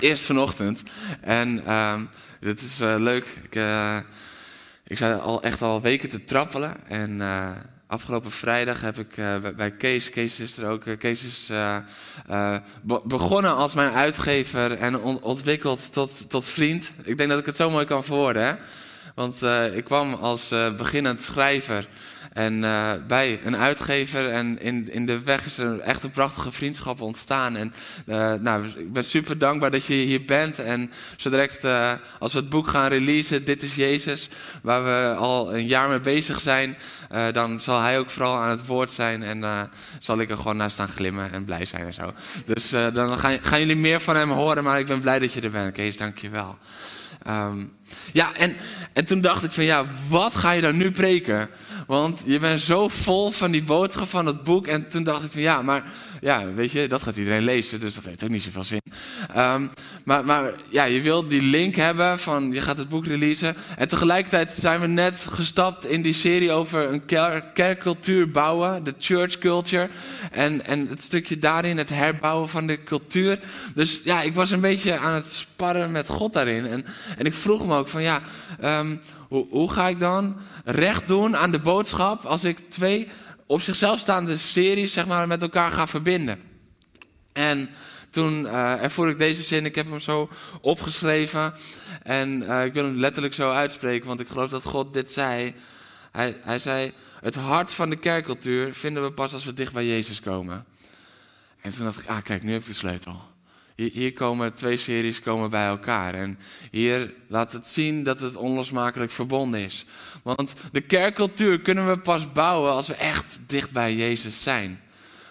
Eerst vanochtend. En ehm dit is eh, leuk. Ik, eh, ik zat al echt al weken te trappelen. En eh, afgelopen vrijdag heb ik bij- Kees, Kees is er ook, Kees is be- begonnen als mijn uitgever en on- ontwikkeld tot, tot vriend. Ik denk dat ik het zo mooi kan verwoorden. Hè? Want ik kwam als beginnend schrijver en eh, bij een uitgever. En in, in de weg is er echt een prachtige vriendschap ontstaan. En eh, nou, ik ben super dankbaar dat je hier bent. En zo direct eh, als we het boek gaan releasen, Dit is Jezus, waar we al een jaar mee bezig zijn, dan zal hij ook vooral aan het woord zijn. En zal ik er gewoon naar staan glimmen en blij zijn en zo. Dus dan gaan, gaan jullie meer van hem horen, maar ik ben blij dat je er bent. Kees, dank je. Ehm, ja, en, en toen dacht ik van ja, wat ga je dan nu preken? Want je bent zo vol van die boodschap van het boek. En toen dacht ik van ja, maar ja, weet je, dat gaat iedereen lezen, dus dat heeft ook niet zoveel zin. Ehm, maar, maar ja, je wil die link hebben van je gaat het boek releasen. En tegelijkertijd zijn we net gestapt in die serie over een ker- kerkcultuur bouwen, de church culture. En, en het stukje daarin, het herbouwen van de cultuur. Dus ja, ik was een beetje aan het sparren met God daarin. En, en ik vroeg me ook van ja, ehm, hoe, hoe ga ik dan recht doen aan de boodschap als ik twee op zichzelf staande series zeg maar, met elkaar ga verbinden? En toen eh, ervoer ik deze zin, ik heb hem zo opgeschreven. En eh, ik wil hem letterlijk zo uitspreken, want ik geloof dat God dit zei. Hij, hij zei, het hart van de kerkcultuur vinden we pas als we dicht bij Jezus komen. En toen dacht ik, ah kijk, nu heb ik de sleutel. Hier, komen twee series komen bij elkaar. En hier laat het zien dat het onlosmakelijk verbonden is. Want de kerkcultuur kunnen we pas bouwen als we echt dicht bij Jezus zijn.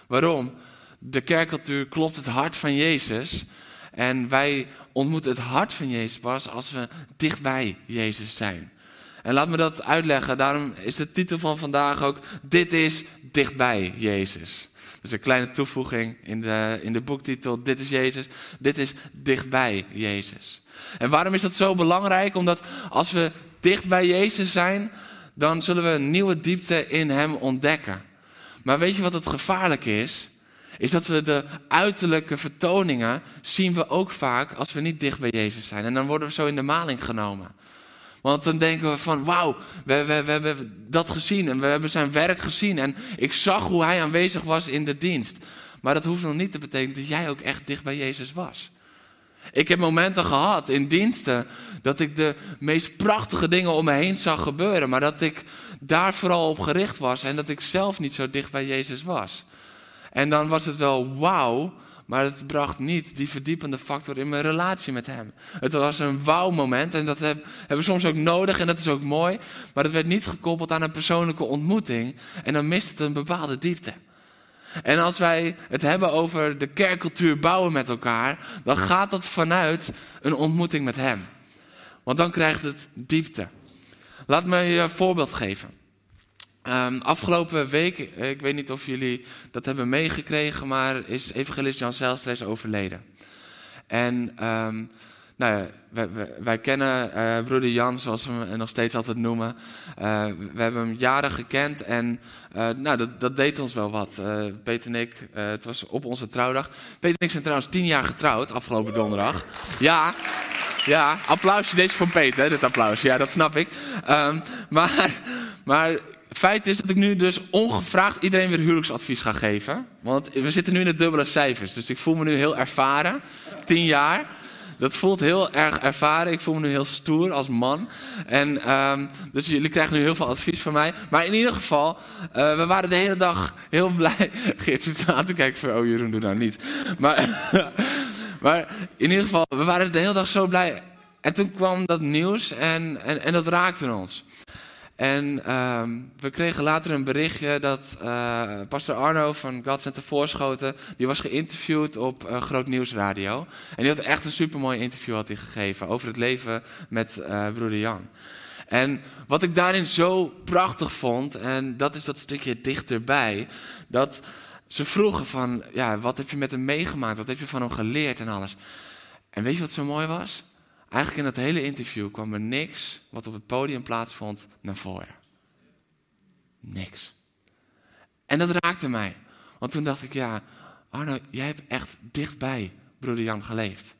Waarom? De kerkcultuur klopt het hart van Jezus. En wij ontmoeten het hart van Jezus pas als we dicht bij Jezus zijn. En laat me dat uitleggen. Daarom is de titel van vandaag ook: Dit is dichtbij Jezus. Dus een kleine toevoeging in de, in de boektitel: Dit is Jezus. Dit is dichtbij Jezus. En waarom is dat zo belangrijk? Omdat als we dicht bij Jezus zijn, dan zullen we een nieuwe diepte in Hem ontdekken. Maar weet je wat het gevaarlijk is? Is dat we de uiterlijke vertoningen zien we ook vaak als we niet dicht bij Jezus zijn. En dan worden we zo in de maling genomen. Want dan denken we van, wauw, we, we, we hebben dat gezien en we hebben zijn werk gezien. En ik zag hoe hij aanwezig was in de dienst. Maar dat hoeft nog niet te betekenen dat jij ook echt dicht bij Jezus was. Ik heb momenten gehad in diensten dat ik de meest prachtige dingen om me heen zag gebeuren. Maar dat ik daar vooral op gericht was en dat ik zelf niet zo dicht bij Jezus was. En dan was het wel wauw, maar het bracht niet die verdiepende factor in mijn relatie met hem. Het was een wauw-moment en dat heb- hebben we soms ook nodig en dat is ook mooi. Maar het werd niet gekoppeld aan een persoonlijke ontmoeting en dan mist het een bepaalde diepte. En als wij het hebben over de kerkcultuur bouwen met elkaar, dan gaat dat vanuit een ontmoeting met hem. Want dan krijgt het diepte. Laat me je een voorbeeld geven. Ehm, afgelopen week, eh, ik weet niet of jullie dat hebben meegekregen, maar is evangelist Jan Zijlstra is overleden. En ehm, nou ja, wij, wij- kennen eh, broeder Jan, zoals we hem nog steeds altijd noemen. Eh, we hebben hem jaren gekend en nou, dat, dat deed ons wel wat. Peter en ik, het was op onze trouwdag. Peter en ik zijn trouwens tien jaar getrouwd, afgelopen donderdag. Ja, ja, applausje. Deze voor Peter, dit applaus. Ja, dat snap ik. Ehm, maar, maar feit is dat ik nu dus ongevraagd iedereen weer huwelijksadvies ga geven. Want we zitten nu in de dubbele cijfers. Dus ik voel me nu heel ervaren. Tien jaar. Dat voelt heel erg ervaren. Ik voel me nu heel stoer als man. En, ehm, dus jullie krijgen nu heel veel advies van mij. Maar in ieder geval, eh, we waren de hele dag heel blij. Geert zit aan kijken oh Jeroen, doe nou niet. Maar, maar in ieder geval, we waren de hele dag zo blij. En toen kwam dat nieuws en, en, en dat raakte ons. En ehm, we kregen later een berichtje dat uh, pastor Arno van God Center Voorschoten, die was geïnterviewd op uh, Groot Nieuwsradio. En die had echt een supermooi interview had gegeven over het leven met uh, broeder Jan. En wat ik daarin zo prachtig vond, en dat is dat stukje dichterbij, dat ze vroegen van, ja, wat heb je met hem meegemaakt? Wat heb je van hem geleerd en alles? En weet je wat zo mooi was? Eigenlijk in dat hele interview kwam er niks wat op het podium plaatsvond naar voren. Niks. En dat raakte mij. Want toen dacht ik, ja, Arno, jij hebt echt dichtbij broeder Jan geleefd.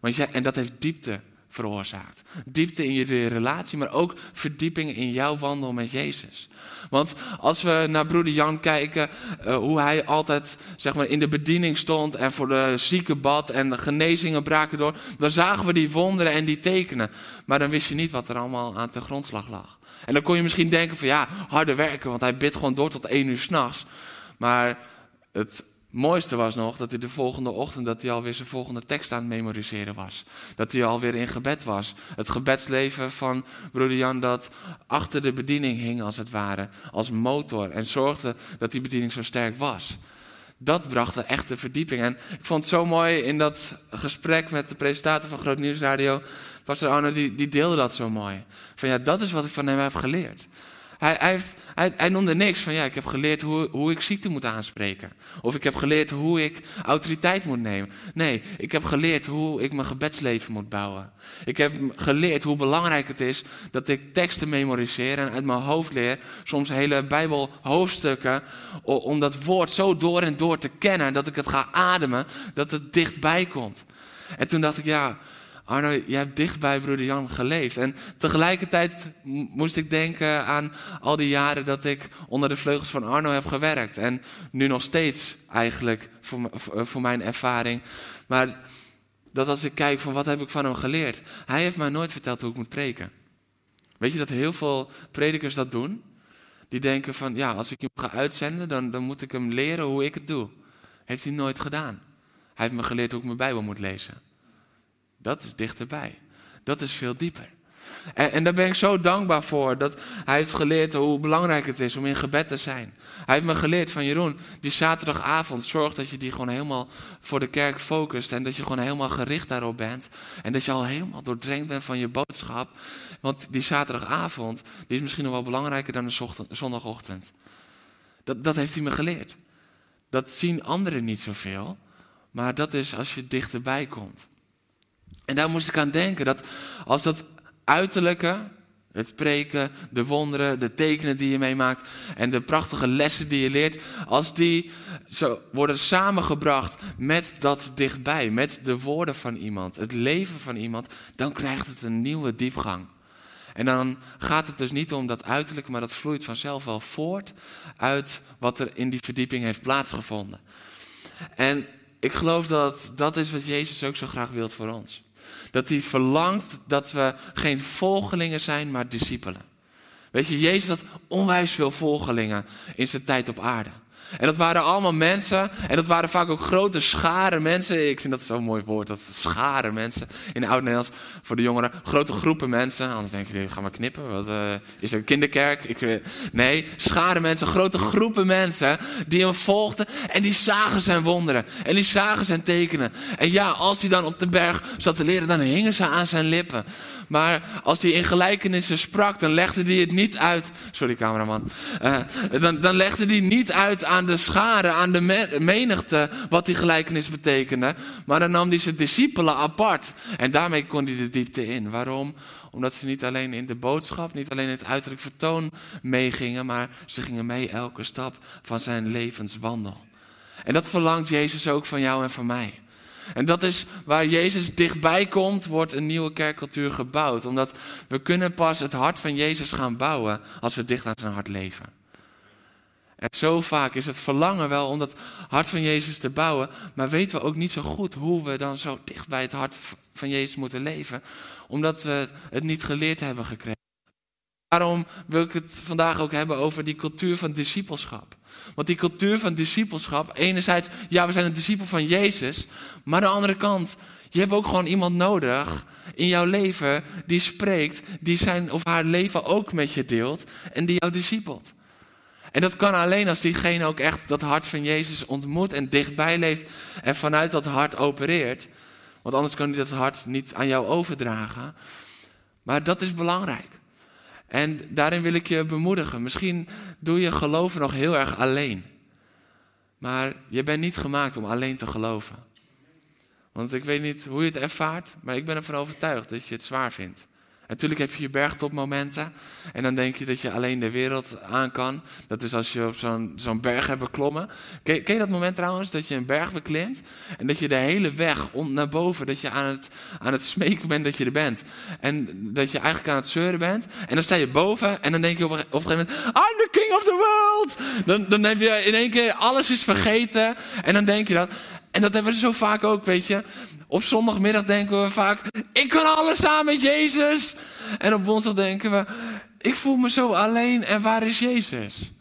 Want jij, en dat heeft diepte veroorzaakt. Diepte in je relatie, maar ook verdieping in jouw wandel met Jezus. Want als we naar broeder Jan kijken, uh, hoe hij altijd zeg maar, in de bediening stond en voor de zieke bad en de genezingen braken door, dan zagen we die wonderen en die tekenen. Maar dan wist je niet wat er allemaal aan ten grondslag lag. En dan kon je misschien denken van ja, harde werken, want hij bidt gewoon door tot één uur s'nachts. Maar het mooiste was nog dat hij de volgende ochtend dat hij alweer zijn volgende tekst aan het memoriseren was. Dat hij alweer in gebed was. Het gebedsleven van broeder Jan dat achter de bediening hing als het ware. Als motor en zorgde dat die bediening zo sterk was. Dat bracht de echte verdieping. En ik vond het zo mooi in dat gesprek met de presentator van Groot Nieuwsradio. Pastor Arno die, die deelde dat zo mooi. Van ja, dat is wat ik van hem heb geleerd. Hij, heeft, hij, noemde niks van ja, ik heb geleerd hoe, hoe ik ziekte moet aanspreken. Of ik heb geleerd hoe ik autoriteit moet nemen. Nee, ik heb geleerd hoe ik mijn gebedsleven moet bouwen. Ik heb geleerd hoe belangrijk het is dat ik teksten memoriseer en uit mijn hoofd leer. Soms hele Bijbelhoofdstukken. Om dat woord zo door en door te kennen. Dat ik het ga ademen. Dat het dichtbij komt. En toen dacht ik ja, Arno, jij hebt dicht bij broeder Jan geleefd. En tegelijkertijd moest ik denken aan al die jaren dat ik onder de vleugels van Arno heb gewerkt. En nu nog steeds eigenlijk voor, voor mijn ervaring. Maar dat als ik kijk van wat heb ik van hem geleerd. Hij heeft mij nooit verteld hoe ik moet preken. Weet je dat heel veel predikers dat doen? Die denken van ja, als ik hem ga uitzenden, dan, dan moet ik hem leren hoe ik het doe. Heeft hij nooit gedaan. Hij heeft me geleerd hoe ik mijn Bijbel moet lezen. Dat is dichterbij. Dat is veel dieper. En, en, daar ben ik zo dankbaar voor. Dat hij heeft geleerd hoe belangrijk het is om in gebed te zijn. Hij heeft me geleerd van Jeroen, die zaterdagavond, zorg dat je die gewoon helemaal voor de kerk focust. En dat je gewoon helemaal gericht daarop bent. En dat je al helemaal doordrenkt bent van je boodschap. Want die zaterdagavond, is misschien nog wel belangrijker dan de zondagochtend. Dat, dat heeft hij me geleerd. Dat zien anderen niet zoveel. Maar dat is als je dichterbij komt. En daar moest ik aan denken dat als dat uiterlijke, het preken, de wonderen, de tekenen die je meemaakt en de prachtige lessen die je leert, als die zo worden samengebracht met dat dichtbij, met de woorden van iemand, het leven van iemand, dan krijgt het een nieuwe diepgang. En dan gaat het dus niet om dat uiterlijke, maar dat vloeit vanzelf wel voort uit wat er in die verdieping heeft plaatsgevonden. En ik geloof dat dat is wat Jezus ook zo graag wil voor ons. Dat hij verlangt dat we geen volgelingen zijn, maar discipelen. Weet je, Jezus had onwijs veel volgelingen in zijn tijd op aarde. En dat waren allemaal mensen. En dat waren vaak ook grote scharen mensen. Ik vind dat zo'n mooi woord, dat scharen mensen. In oud-Nederlands voor de jongeren. Grote groepen mensen. Anders denk je, ga maar knippen. Wat, uh, is het een kinderkerk? Ik, nee, scharen mensen. Grote groepen mensen die hem volgden. En die zagen zijn wonderen. En die zagen zijn tekenen. En ja, als hij dan op de berg zat te leren, dan hingen ze aan zijn lippen. Maar als hij in gelijkenissen sprak, dan legde hij het niet uit. Sorry, cameraman. Uh, dan, dan legde hij niet uit aan de scharen, aan de menigte, wat die gelijkenis betekende. Maar dan nam hij zijn discipelen apart. En daarmee kon hij de diepte in. Waarom? Omdat ze niet alleen in de boodschap, niet alleen in het uiterlijk vertoon meegingen, maar ze gingen mee elke stap van zijn levenswandel. En dat verlangt Jezus ook van jou en van mij. En dat is waar Jezus dichtbij komt, wordt een nieuwe kerkcultuur gebouwd. Omdat we kunnen pas het hart van Jezus gaan bouwen als we dicht aan zijn hart leven. En zo vaak is het verlangen wel om dat hart van Jezus te bouwen, maar weten we ook niet zo goed hoe we dan zo dicht bij het hart van Jezus moeten leven, omdat we het niet geleerd hebben gekregen. Daarom wil ik het vandaag ook hebben over die cultuur van discipelschap. Want die cultuur van discipelschap, enerzijds, ja, we zijn een discipel van Jezus, maar aan de andere kant, Je hebt ook gewoon iemand nodig in jouw leven die spreekt, die zijn of haar leven ook met je deelt en die jou discipelt. En dat kan alleen als diegene ook echt dat hart van Jezus ontmoet en dichtbij leeft en vanuit dat hart opereert. Want anders kan hij dat hart niet aan jou overdragen. Maar dat is belangrijk. En daarin wil ik je bemoedigen. Misschien doe je geloven nog heel erg alleen. Maar je bent niet gemaakt om alleen te geloven. Want ik weet niet hoe je het ervaart, maar ik ben ervan overtuigd dat je het zwaar vindt. Natuurlijk heb je je bergtopmomenten. En dan denk je dat je alleen de wereld aan kan. Dat is als je op zo'n zo'n berg hebt beklommen. Ken, ken, je dat moment trouwens? Dat je een berg beklimt. En dat je de hele weg om, naar boven. Dat je aan het, aan het smeken bent dat je er bent. En dat je eigenlijk aan het zeuren bent. En dan sta je boven. En dan denk je op een, gegeven moment. I'm the king of the world. Dan, dan heb je in één keer alles is vergeten. En dan denk je dat. En dat hebben we zo vaak ook, weet je. Op zondagmiddag denken we vaak, ik kan alles aan met Jezus. En op woensdag denken we, ik voel me zo alleen en waar is Jezus?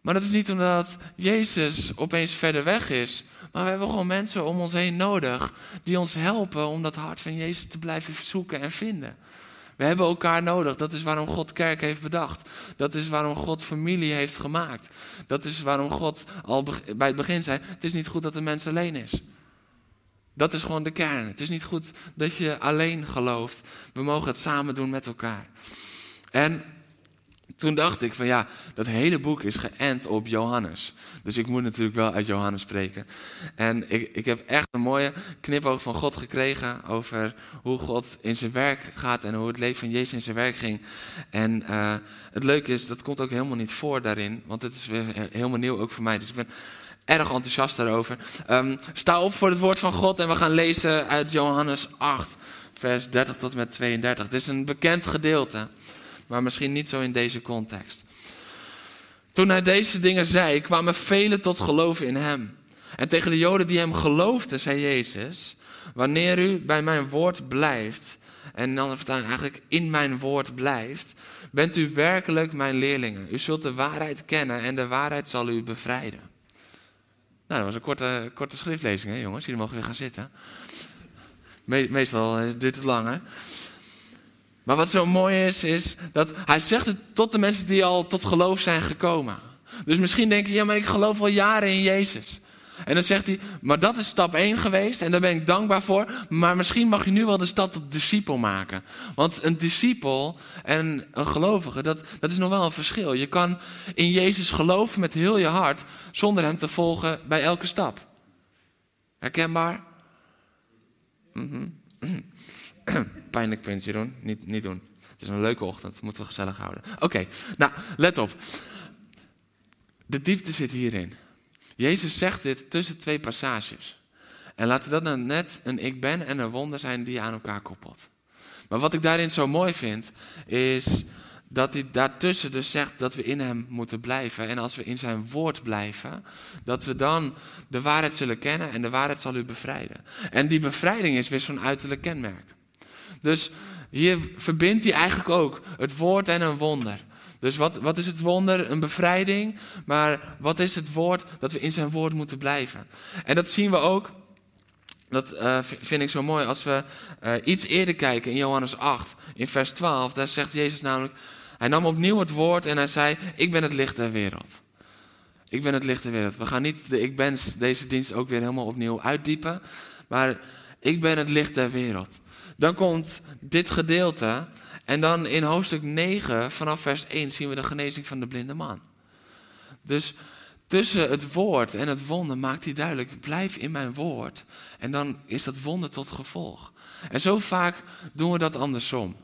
Maar dat is niet omdat Jezus opeens verder weg is. Maar we hebben gewoon mensen om ons heen nodig die ons helpen om dat hart van Jezus te blijven zoeken en vinden. We hebben elkaar nodig. Dat is waarom God kerk heeft bedacht. Dat is waarom God familie heeft gemaakt. Dat is waarom God al bij het begin zei: Het is niet goed dat de mens alleen is. Dat is gewoon de kern. Het is niet goed dat je alleen gelooft. We mogen het samen doen met elkaar. En toen dacht ik van ja, dat hele boek is geënt op Johannes. Dus ik moet natuurlijk wel uit Johannes spreken. En ik, ik heb echt een mooie knipoog van God gekregen over hoe God in zijn werk gaat en hoe het leven van Jezus in zijn werk ging. En uh, het leuke is, dat komt ook helemaal niet voor daarin, want het is weer helemaal nieuw ook voor mij. Dus ik ben erg enthousiast daarover. Um, sta op voor het woord van God en we gaan lezen uit Johannes 8, vers 30 tot en met 32. Het is een bekend gedeelte, maar misschien niet zo in deze context. Toen hij deze dingen zei, kwamen velen tot geloven in hem. En tegen de Joden die hem geloofden, zei Jezus: Wanneer u bij mijn woord blijft, en dan eigenlijk in mijn woord blijft, bent u werkelijk mijn leerlingen. U zult de waarheid kennen en de waarheid zal u bevrijden. Nou, dat was een korte, korte schriftlezing, hè, jongens. Jullie mogen weer gaan zitten. meestal duurt het lang, hè? Maar wat zo mooi is, is dat hij zegt het tot de mensen die al tot geloof zijn gekomen. Dus misschien denk je, ja, maar ik geloof al jaren in Jezus. En dan zegt hij, maar dat is stap 1 geweest en daar ben ik dankbaar voor. Maar misschien mag je nu wel de stap tot discipel maken. Want een discipel en een gelovige, dat, dat is nog wel een verschil. Je kan in Jezus geloven met heel je hart, zonder hem te volgen bij elke stap. Herkenbaar? Mm Pijnlijk puntje doen, niet, niet doen. Het is een leuke ochtend, moeten we gezellig houden. Oké, nou, let op. De diepte zit hierin. Jezus zegt dit tussen twee passages. En laten dat dan net een ik ben en een wonder zijn die je aan elkaar koppelt. Maar wat ik daarin zo mooi vind, is dat hij daartussen dus zegt dat we in hem moeten blijven. En als we in zijn woord blijven, dat we dan de waarheid zullen kennen en de waarheid zal u bevrijden. En die bevrijding is weer zo'n uiterlijk kenmerk. Dus hier verbindt hij eigenlijk ook het woord en een wonder. Dus wat, wat is het wonder? Een bevrijding. Maar wat is het woord? Dat we in zijn woord moeten blijven. En dat zien we ook. Dat uh, vind ik zo mooi. Als we uh, iets eerder kijken in Johannes 8, in vers 12. Daar zegt Jezus namelijk. Hij nam opnieuw het woord en hij zei: Ik ben het licht der wereld. Ik ben het licht der wereld. We gaan niet de ik ben deze dienst ook weer helemaal opnieuw uitdiepen. Maar ik ben het licht der wereld. Dan komt dit gedeelte. En dan in hoofdstuk 9, vanaf vers 1, zien we de genezing van de blinde man. Dus tussen het woord en het wonder maakt hij duidelijk: blijf in mijn woord. En dan is dat wonder tot gevolg. En zo vaak doen we dat andersom.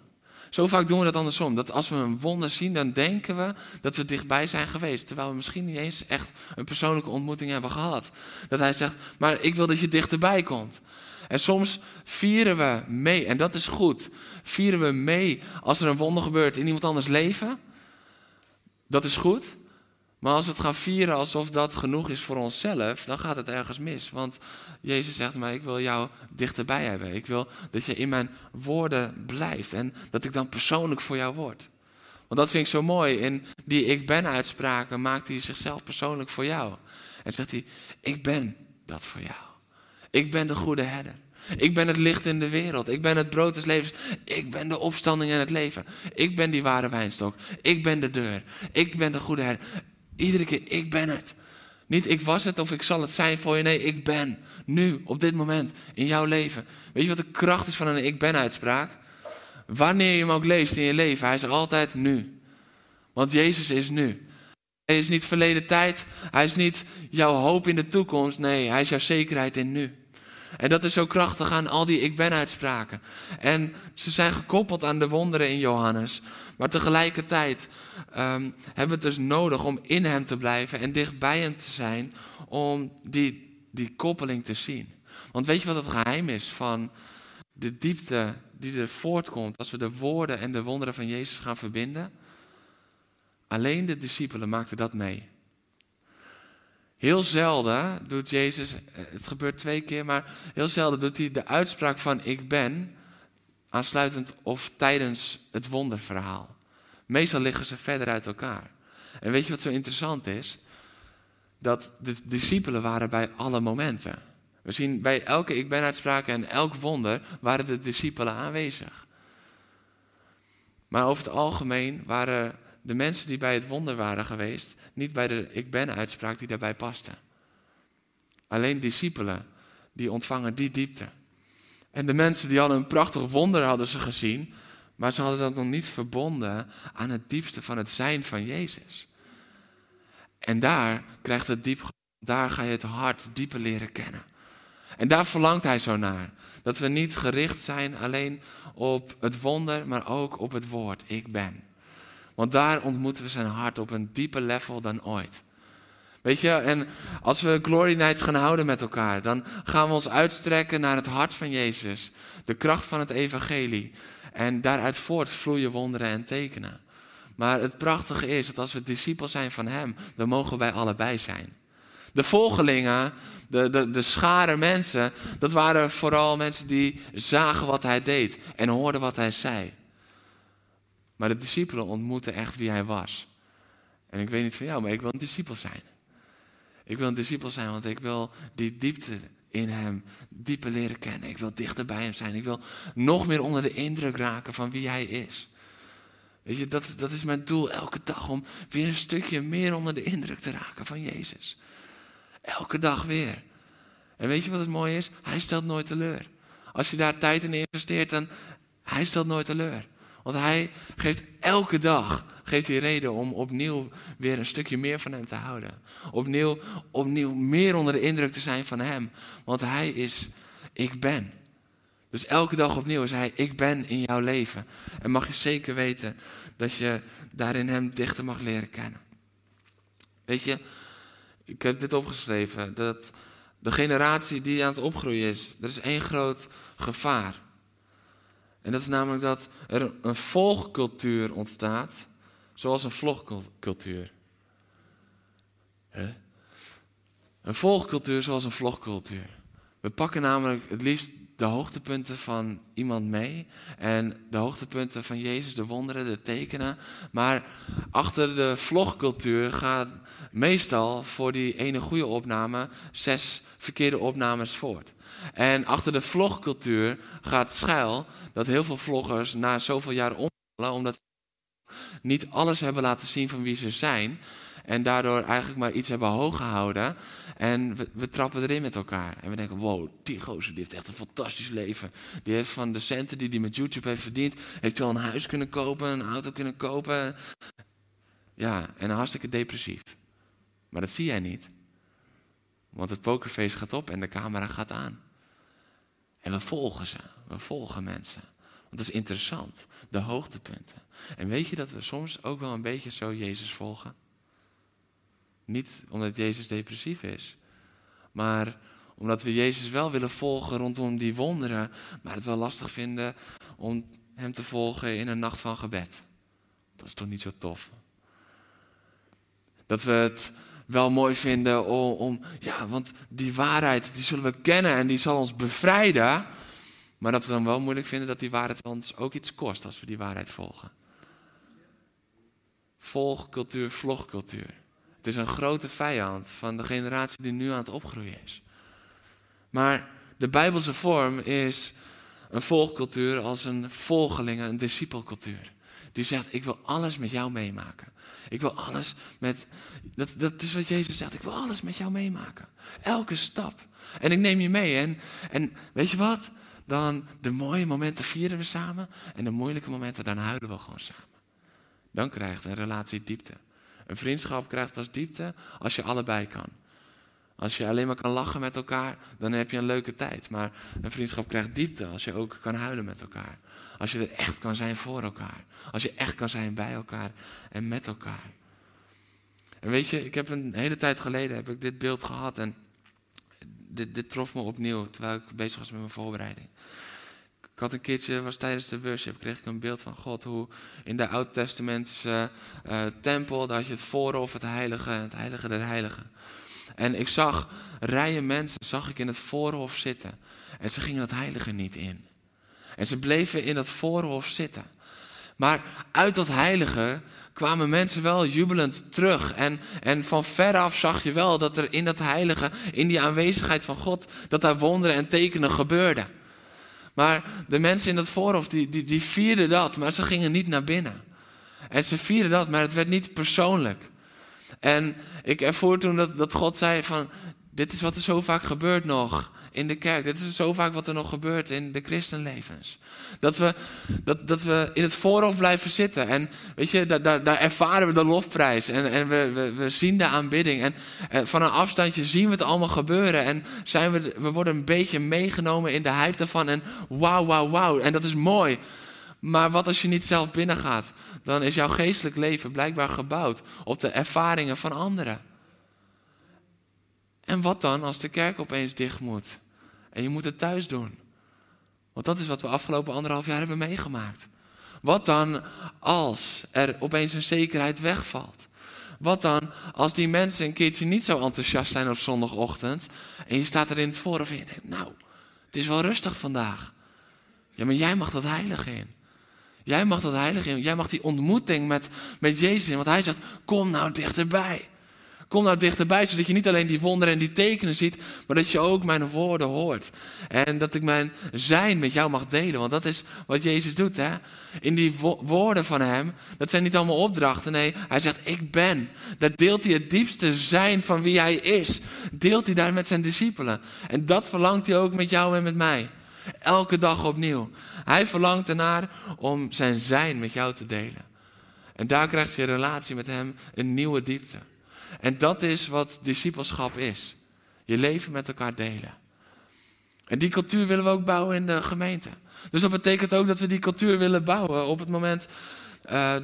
Zo vaak doen we dat andersom. Dat als we een wonder zien, dan denken we dat we dichtbij zijn geweest. Terwijl we misschien niet eens echt een persoonlijke ontmoeting hebben gehad. Dat hij zegt, maar ik wil dat je dichterbij komt. En soms vieren we mee, en dat is goed. Vieren we mee als er een wonder gebeurt in iemand anders leven. Dat is goed. Maar als we het gaan vieren alsof dat genoeg is voor onszelf, dan gaat het ergens mis. Want Jezus zegt maar, ik wil jou dichterbij hebben. Ik wil dat je in mijn woorden blijft en dat ik dan persoonlijk voor jou word. Want dat vind ik zo mooi. In die ik ben uitspraken maakt hij zichzelf persoonlijk voor jou. En zegt hij, ik ben dat voor jou. Ik ben de goede herder. Ik ben het licht in de wereld. Ik ben het brood des levens. Ik ben de opstanding en het leven. Ik ben die ware wijnstok. Ik ben de deur. Ik ben de goede herder. Iedere keer, ik ben het. Niet ik was het of ik zal het zijn voor je. Nee, ik ben. Nu, op dit moment, in jouw leven. Weet je wat de kracht is van een ik ben uitspraak? Wanneer je hem ook leest in je leven, hij is altijd nu. Want Jezus is nu. Hij is niet verleden tijd. Hij is niet jouw hoop in de toekomst. Nee, hij is jouw zekerheid in nu. En dat is zo krachtig aan al die ik ben uitspraken. En ze zijn gekoppeld aan de wonderen in Johannes. Maar tegelijkertijd um, hebben we het dus nodig om in hem te blijven en dicht bij hem te zijn. Om die, die koppeling te zien. Want weet je wat het geheim is van de diepte die er voortkomt als we de woorden en de wonderen van Jezus gaan verbinden? Alleen de discipelen maakten dat mee. Heel zelden doet Jezus, het gebeurt twee keer, maar heel zelden doet hij de uitspraak van ik ben aansluitend of tijdens het wonderverhaal. Meestal liggen ze verder uit elkaar. En weet je wat zo interessant is? Dat de discipelen waren bij alle momenten. We zien bij elke ik ben uitspraak en elk wonder waren de discipelen aanwezig. Maar over het algemeen waren de mensen die bij het wonder waren geweest, niet bij de ik ben uitspraak die daarbij paste. Alleen discipelen, die ontvangen die diepte. En de mensen die hadden een prachtig wonder hadden ze gezien, maar ze hadden dat nog niet verbonden aan het diepste van het zijn van Jezus. En daar krijgt het diep, daar ga je het hart dieper leren kennen. En daar verlangt hij zo naar. Dat we niet gericht zijn alleen op het wonder, maar ook op het woord, ik ben. Want daar ontmoeten we zijn hart op een dieper level dan ooit. Weet je, en als we Glory Nights gaan houden met elkaar, dan gaan we ons uitstrekken naar het hart van Jezus. De kracht van het evangelie. En daaruit voort vloeien wonderen en tekenen. Maar het prachtige is dat als we discipel zijn van Hem, dan mogen wij allebei zijn. De volgelingen, de, de, de schare mensen, dat waren vooral mensen die zagen wat Hij deed en hoorden wat Hij zei. Maar de discipelen ontmoeten echt wie hij was. En ik weet niet van jou, maar ik wil een discipel zijn. Ik wil een discipel zijn, want ik wil die diepte in hem dieper leren kennen. Ik wil dichter bij hem zijn. Ik wil nog meer onder de indruk raken van wie hij is. Weet je, dat, dat is mijn doel elke dag, om weer een stukje meer onder de indruk te raken van Jezus. Elke dag weer. En weet je wat het mooie is? Hij stelt nooit teleur. Als je daar tijd in investeert, dan hij stelt nooit teleur. Want hij geeft elke dag geeft hij reden om opnieuw weer een stukje meer van hem te houden. Opnieuw, opnieuw meer onder de indruk te zijn van hem. Want hij is, ik ben. Dus elke dag opnieuw is hij, ik ben in jouw leven. En mag je zeker weten dat je daarin hem dichter mag leren kennen. Weet je, ik heb dit opgeschreven, dat de generatie die aan het opgroeien is, er is één groot gevaar. En dat is namelijk dat er een volgcultuur ontstaat, zoals een vlogcultuur. Een volgcultuur zoals een vlogcultuur. We pakken namelijk het liefst de hoogtepunten van iemand mee. En de hoogtepunten van Jezus, de wonderen, de tekenen. Maar achter de vlogcultuur gaat meestal voor die ene goede opname zes verkeerde opnames voort. En achter de vlogcultuur gaat schuil dat heel veel vloggers na zoveel jaar omvallen, omdat ze niet alles hebben laten zien van wie ze zijn. En daardoor eigenlijk maar iets hebben hoog gehouden. En we, we, trappen erin met elkaar. En we denken, wow, die gozer die heeft echt een fantastisch leven. Die heeft van de centen die hij met YouTube heeft verdiend... heeft wel een huis kunnen kopen, een auto kunnen kopen. Ja, en hartstikke depressief. Maar dat zie jij niet. Want het pokerface gaat op en de camera gaat aan. En we volgen ze. We volgen mensen. Want dat is interessant. De hoogtepunten. En weet je dat we soms ook wel een beetje zo Jezus volgen? Niet omdat Jezus depressief is. Maar omdat we Jezus wel willen volgen rondom die wonderen. Maar het wel lastig vinden om hem te volgen in een nacht van gebed. Dat is toch niet zo tof? Dat we het wel mooi vinden om, ja, want die waarheid die zullen we kennen en die zal ons bevrijden. Maar dat we dan wel moeilijk vinden dat die waarheid ons ook iets kost als we die waarheid volgen. Volgcultuur, vlogcultuur. Het is een grote vijand van de generatie die nu aan het opgroeien is. Maar De Bijbelse vorm is een volgcultuur als een volgelingen, een discipelcultuur. Die zegt, ik wil alles met jou meemaken. Ik wil alles met, dat, dat is wat Jezus zegt, ik wil alles met jou meemaken. Elke stap. En ik neem je mee. En, en weet je wat? Dan de mooie momenten vieren we samen. En de moeilijke momenten, dan huilen we gewoon samen. Dan krijgt een relatie diepte. Een vriendschap krijgt pas diepte als je allebei kan. Als je alleen maar kan lachen met elkaar, dan heb je een leuke tijd. Maar een vriendschap krijgt diepte als je ook kan huilen met elkaar. Als je er echt kan zijn voor elkaar. Als je echt kan zijn bij elkaar en met elkaar. En weet je, ik heb een hele tijd geleden heb ik dit beeld gehad en dit, dit trof me opnieuw terwijl ik bezig was met mijn voorbereiding. Ik had een keertje, was tijdens de worship, kreeg ik een beeld van God. Hoe in de Oud-testamentische uh, tempel, daar had je het voorhof, het heilige, het heilige der heiligen. En ik zag rijen mensen, zag ik in het voorhof zitten. En ze gingen het heilige niet in. En ze bleven in dat voorhof zitten. Maar uit dat heilige kwamen mensen wel jubelend terug. En, en van veraf zag je wel dat er in dat heilige, in die aanwezigheid van God, dat daar wonderen en tekenen gebeurden. Maar de mensen in dat voorhof, die, die, die vierden dat, maar ze gingen niet naar binnen. En ze vierden dat, maar het werd niet persoonlijk. En ik ervoer toen dat, dat God zei van, dit is wat er zo vaak gebeurt nog in de kerk. Dit is zo vaak wat er nog gebeurt in de christenlevens. Dat we, dat, dat we in het voorhof blijven zitten. En weet je, daar, daar, ervaren we de lofprijs. En, en we, we, zien de aanbidding. En, en, van een afstandje zien we het allemaal gebeuren. En zijn we, we worden een beetje meegenomen in de hype ervan. En wauw, wauw, wauw. En dat is mooi. Maar wat als je niet zelf binnengaat? Dan is jouw geestelijk leven blijkbaar gebouwd op de ervaringen van anderen. En wat dan als de kerk opeens dicht moet? En je moet het thuis doen. Want dat is wat we afgelopen anderhalf jaar hebben meegemaakt. Wat dan als er opeens een zekerheid wegvalt? Wat dan als die mensen een keertje niet zo enthousiast zijn op zondagochtend en je staat er in het voorhof en je denkt, nou, het is wel rustig vandaag. Ja, maar jij mag dat heilige in. Jij mag dat heilige in. Jij mag die ontmoeting met, met Jezus in. Want hij zegt, kom nou dichterbij. Kom nou dichterbij, zodat je niet alleen die wonderen en die tekenen ziet, maar dat je ook mijn woorden hoort. En dat ik mijn zijn met jou mag delen, want dat is wat Jezus doet. Hè? In die woorden van hem, dat zijn niet allemaal opdrachten, nee, hij zegt ik ben. Daar deelt hij het diepste zijn van wie hij is. Deelt hij daar met zijn discipelen. En dat verlangt hij ook met jou en met mij. Elke dag opnieuw. Hij verlangt ernaar om zijn zijn met jou te delen. En daar krijgt je relatie met hem een nieuwe diepte. En dat is wat discipelschap is. Je leven met elkaar delen. En die cultuur willen we ook bouwen in de gemeente. Dus dat betekent ook dat we die cultuur willen bouwen op het moment uh,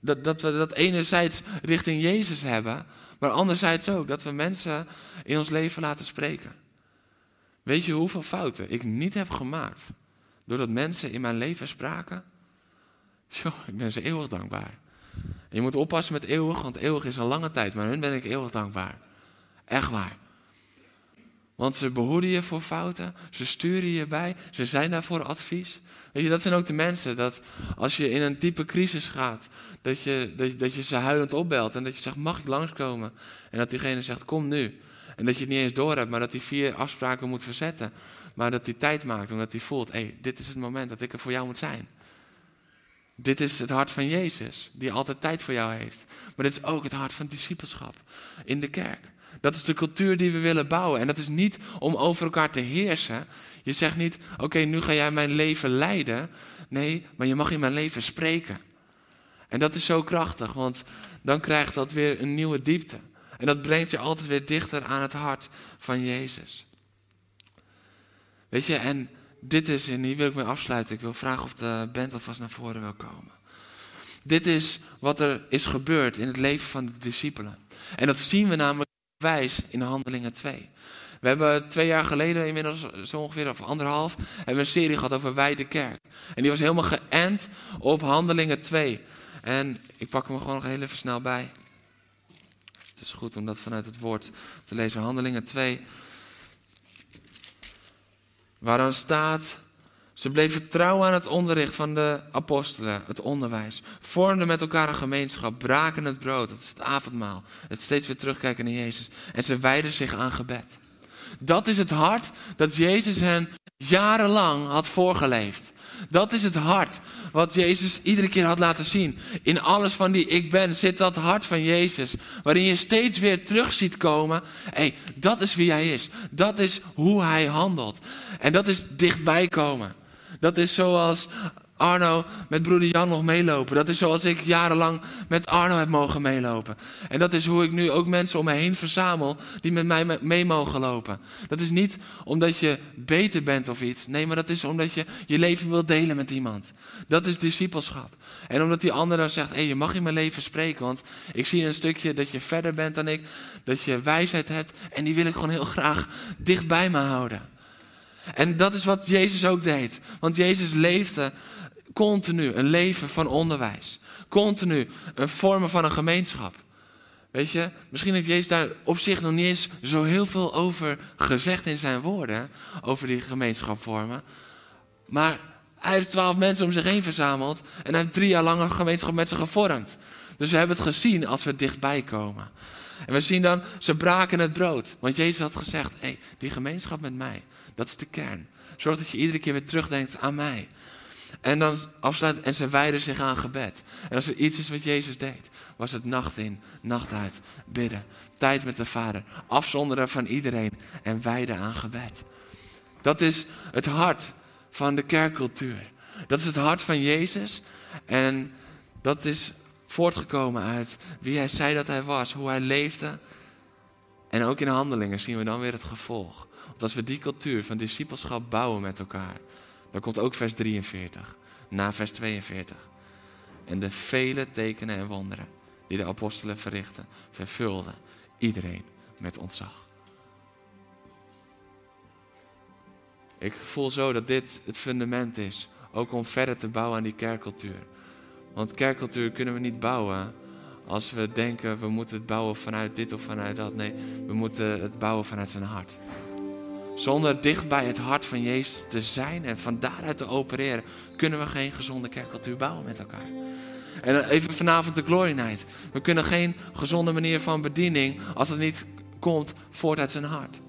dat, dat we dat enerzijds richting Jezus hebben, maar anderzijds ook dat we mensen in ons leven laten spreken. Weet je hoeveel fouten ik niet heb gemaakt doordat mensen in mijn leven spraken? Tjoh, ik ben ze eeuwig dankbaar je moet oppassen met eeuwig, want eeuwig is een lange tijd. Maar hun ben ik eeuwig dankbaar. Echt waar. Want ze behoeden je voor fouten, ze sturen je bij, ze zijn daar voor advies. Weet je, dat zijn ook de mensen dat als je in een diepe crisis gaat, dat je, dat, dat je ze huilend opbelt en dat je zegt, mag ik langskomen? En dat diegene zegt, kom nu. En dat je het niet eens door hebt, maar dat hij vier afspraken moet verzetten. Maar dat hij tijd maakt, omdat hij voelt, hé, hey, dit is het moment dat ik er voor jou moet zijn. Dit is het hart van Jezus, die altijd tijd voor jou heeft. Maar dit is ook het hart van discipelschap in de kerk. Dat is de cultuur die we willen bouwen. En dat is niet om over elkaar te heersen. Je zegt niet, oké, nu ga jij mijn leven leiden. Nee, maar je mag in mijn leven spreken. En dat is zo krachtig, want dan krijgt dat weer een nieuwe diepte. En dat brengt je altijd weer dichter aan het hart van Jezus. Weet je, en dit is, en hier wil ik mee afsluiten. Ik wil vragen of de band alvast naar voren wil komen. Dit is wat er is gebeurd in het leven van de discipelen. En dat zien we namelijk wijs in Handelingen 2. We hebben twee jaar geleden, inmiddels zo ongeveer, of anderhalf, hebben een serie gehad over Wij de Kerk. En die was helemaal geënt op Handelingen 2. En ik pak hem gewoon nog heel even snel bij. Het is goed om dat vanuit het woord te lezen. Handelingen 2, Waaraan staat, ze bleven trouw aan het onderricht van de apostelen, het onderwijs. Vormden met elkaar een gemeenschap, braken het brood, dat is het avondmaal. Het steeds weer terugkijken naar Jezus. En ze wijden zich aan gebed. Dat is het hart dat Jezus hen jarenlang had voorgeleefd. Dat is het hart wat Jezus iedere keer had laten zien. In alles van die ik ben zit dat hart van Jezus. Waarin je steeds weer terug ziet komen. hey, dat is wie hij is. Dat is hoe hij handelt. En dat is dichtbij komen. Dat is zoals Arno met broeder Jan nog meelopen. Dat is zoals ik jarenlang met Arno heb mogen meelopen. En dat is hoe ik nu ook mensen om me heen verzamel die met mij mee mogen lopen. Dat is niet omdat je beter bent of iets. Nee, maar dat is omdat je je leven wilt delen met iemand. Dat is discipelschap. En omdat die ander dan zegt, hé, hey, je mag in mijn leven spreken. Want ik zie een stukje dat je verder bent dan ik. Dat je wijsheid hebt. En die wil ik gewoon heel graag dicht bij me houden. En dat is wat Jezus ook deed. Want Jezus leefde continu een leven van onderwijs. Continu een vormen van een gemeenschap. Weet je, misschien heeft Jezus daar op zich nog niet eens zo heel veel over gezegd in zijn woorden. Over die gemeenschap vormen. Maar hij heeft twaalf mensen om zich heen verzameld. En hij heeft drie jaar lang een gemeenschap met ze gevormd. Dus we hebben het gezien als we dichtbij komen. En we zien dan, ze braken het brood. Want Jezus had gezegd, hé, hey, die gemeenschap met mij, dat is de kern. Zorg dat je iedere keer weer terugdenkt aan mij. En dan afsluit en ze wijden zich aan gebed. En als er iets is wat Jezus deed, was het nacht in, nacht uit, bidden. Tijd met de Vader, afzonderen van iedereen en wijden aan gebed. Dat is het hart van de kerkcultuur. Dat is het hart van Jezus. En dat is voortgekomen uit wie hij zei dat hij was, hoe hij leefde. En ook in handelingen zien we dan weer het gevolg. Want als we die cultuur van discipelschap bouwen met elkaar, dan komt ook vers 43, na vers 42. En de vele tekenen en wonderen die de apostelen verrichten, vervulden iedereen met ontzag. Ik voel zo dat dit het fundament is, ook om verder te bouwen aan die kerkcultuur. Want kerkcultuur kunnen we niet bouwen als we denken we moeten het bouwen vanuit dit of vanuit dat. Nee, we moeten het bouwen vanuit zijn hart. Zonder dicht bij het hart van Jezus te zijn en van daaruit te opereren, kunnen we geen gezonde kerkcultuur bouwen met elkaar. En even vanavond de Glory Night. We kunnen geen gezonde manier van bediening als het niet komt voort uit zijn hart.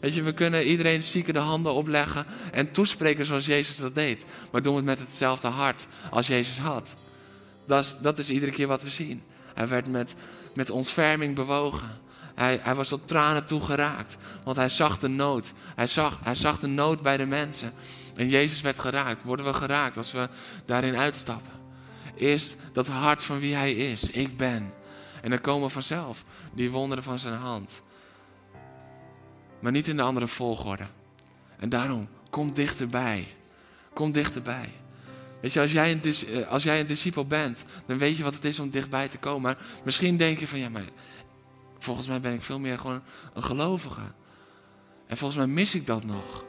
Weet je, we kunnen iedereen zieke de handen opleggen en toespreken zoals Jezus dat deed. Maar doen we het met hetzelfde hart als Jezus had. Dat is, dat is iedere keer wat we zien. Hij werd met, met ontferming bewogen. Hij, hij was tot tranen toe geraakt. Want hij zag de nood. Hij zag, hij zag de nood bij de mensen. En Jezus werd geraakt. Worden we geraakt als we daarin uitstappen? Eerst dat hart van wie hij is. Ik ben. En dan komen vanzelf die wonderen van zijn hand. Maar niet in de andere volgorde. En daarom, kom dichterbij. Kom dichterbij. Weet je, als jij, een, eh, als jij een discipel bent, dan weet je wat het is om dichtbij te komen. Maar misschien denk je van, ja, maar volgens mij ben ik veel meer gewoon een gelovige. En volgens mij mis ik dat nog.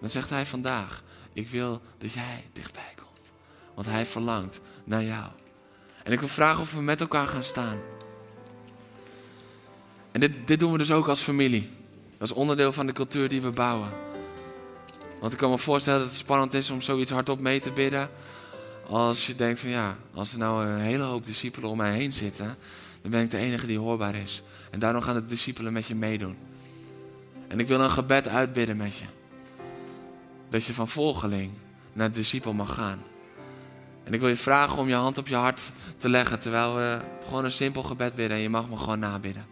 Dan zegt hij vandaag, ik wil dat jij dichtbij komt. Want hij verlangt naar jou. En ik wil vragen of we met elkaar gaan staan. En dit, dit doen we dus ook als familie. Dat is onderdeel van de cultuur die we bouwen. Want ik kan me voorstellen dat het spannend is om zoiets hardop mee te bidden. Als je denkt van ja, als er nou een hele hoop discipelen om mij heen zitten, dan ben ik de enige die hoorbaar is. En daarom gaan de discipelen met je meedoen. En ik wil een gebed uitbidden met je. Dat je van volgeling naar discipel mag gaan. En ik wil je vragen om je hand op je hart te leggen terwijl we gewoon een simpel gebed bidden. En je mag me gewoon nabidden.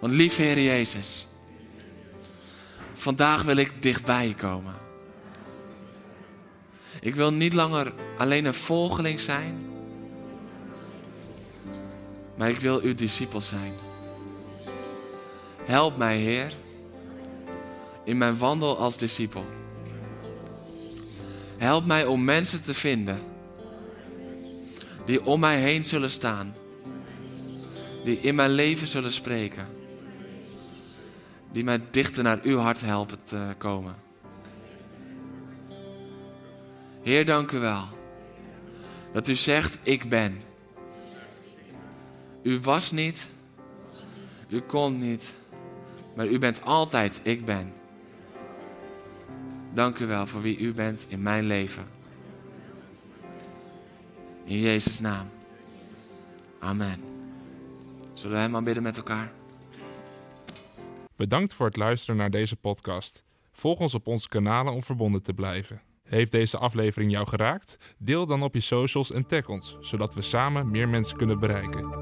Want lief Heer Jezus, vandaag wil ik dichtbij je komen. Ik wil niet langer alleen een volgeling zijn, maar ik wil uw discipel zijn. Help mij, Heer, in mijn wandel als discipel. Help mij om mensen te vinden die om mij heen zullen staan, die in mijn leven zullen spreken, die mij dichter naar uw hart helpen te komen. Heer, dank u wel dat u zegt, ik ben. U was niet, u kon niet, maar u bent altijd ik ben. Dank u wel voor wie u bent in mijn leven. In Jezus' naam. Amen. Zullen we hem aanbidden met elkaar? Bedankt voor het luisteren naar deze podcast. Volg ons op onze kanalen om verbonden te blijven. Heeft deze aflevering jou geraakt? Deel dan op je socials en tag ons, zodat we samen meer mensen kunnen bereiken.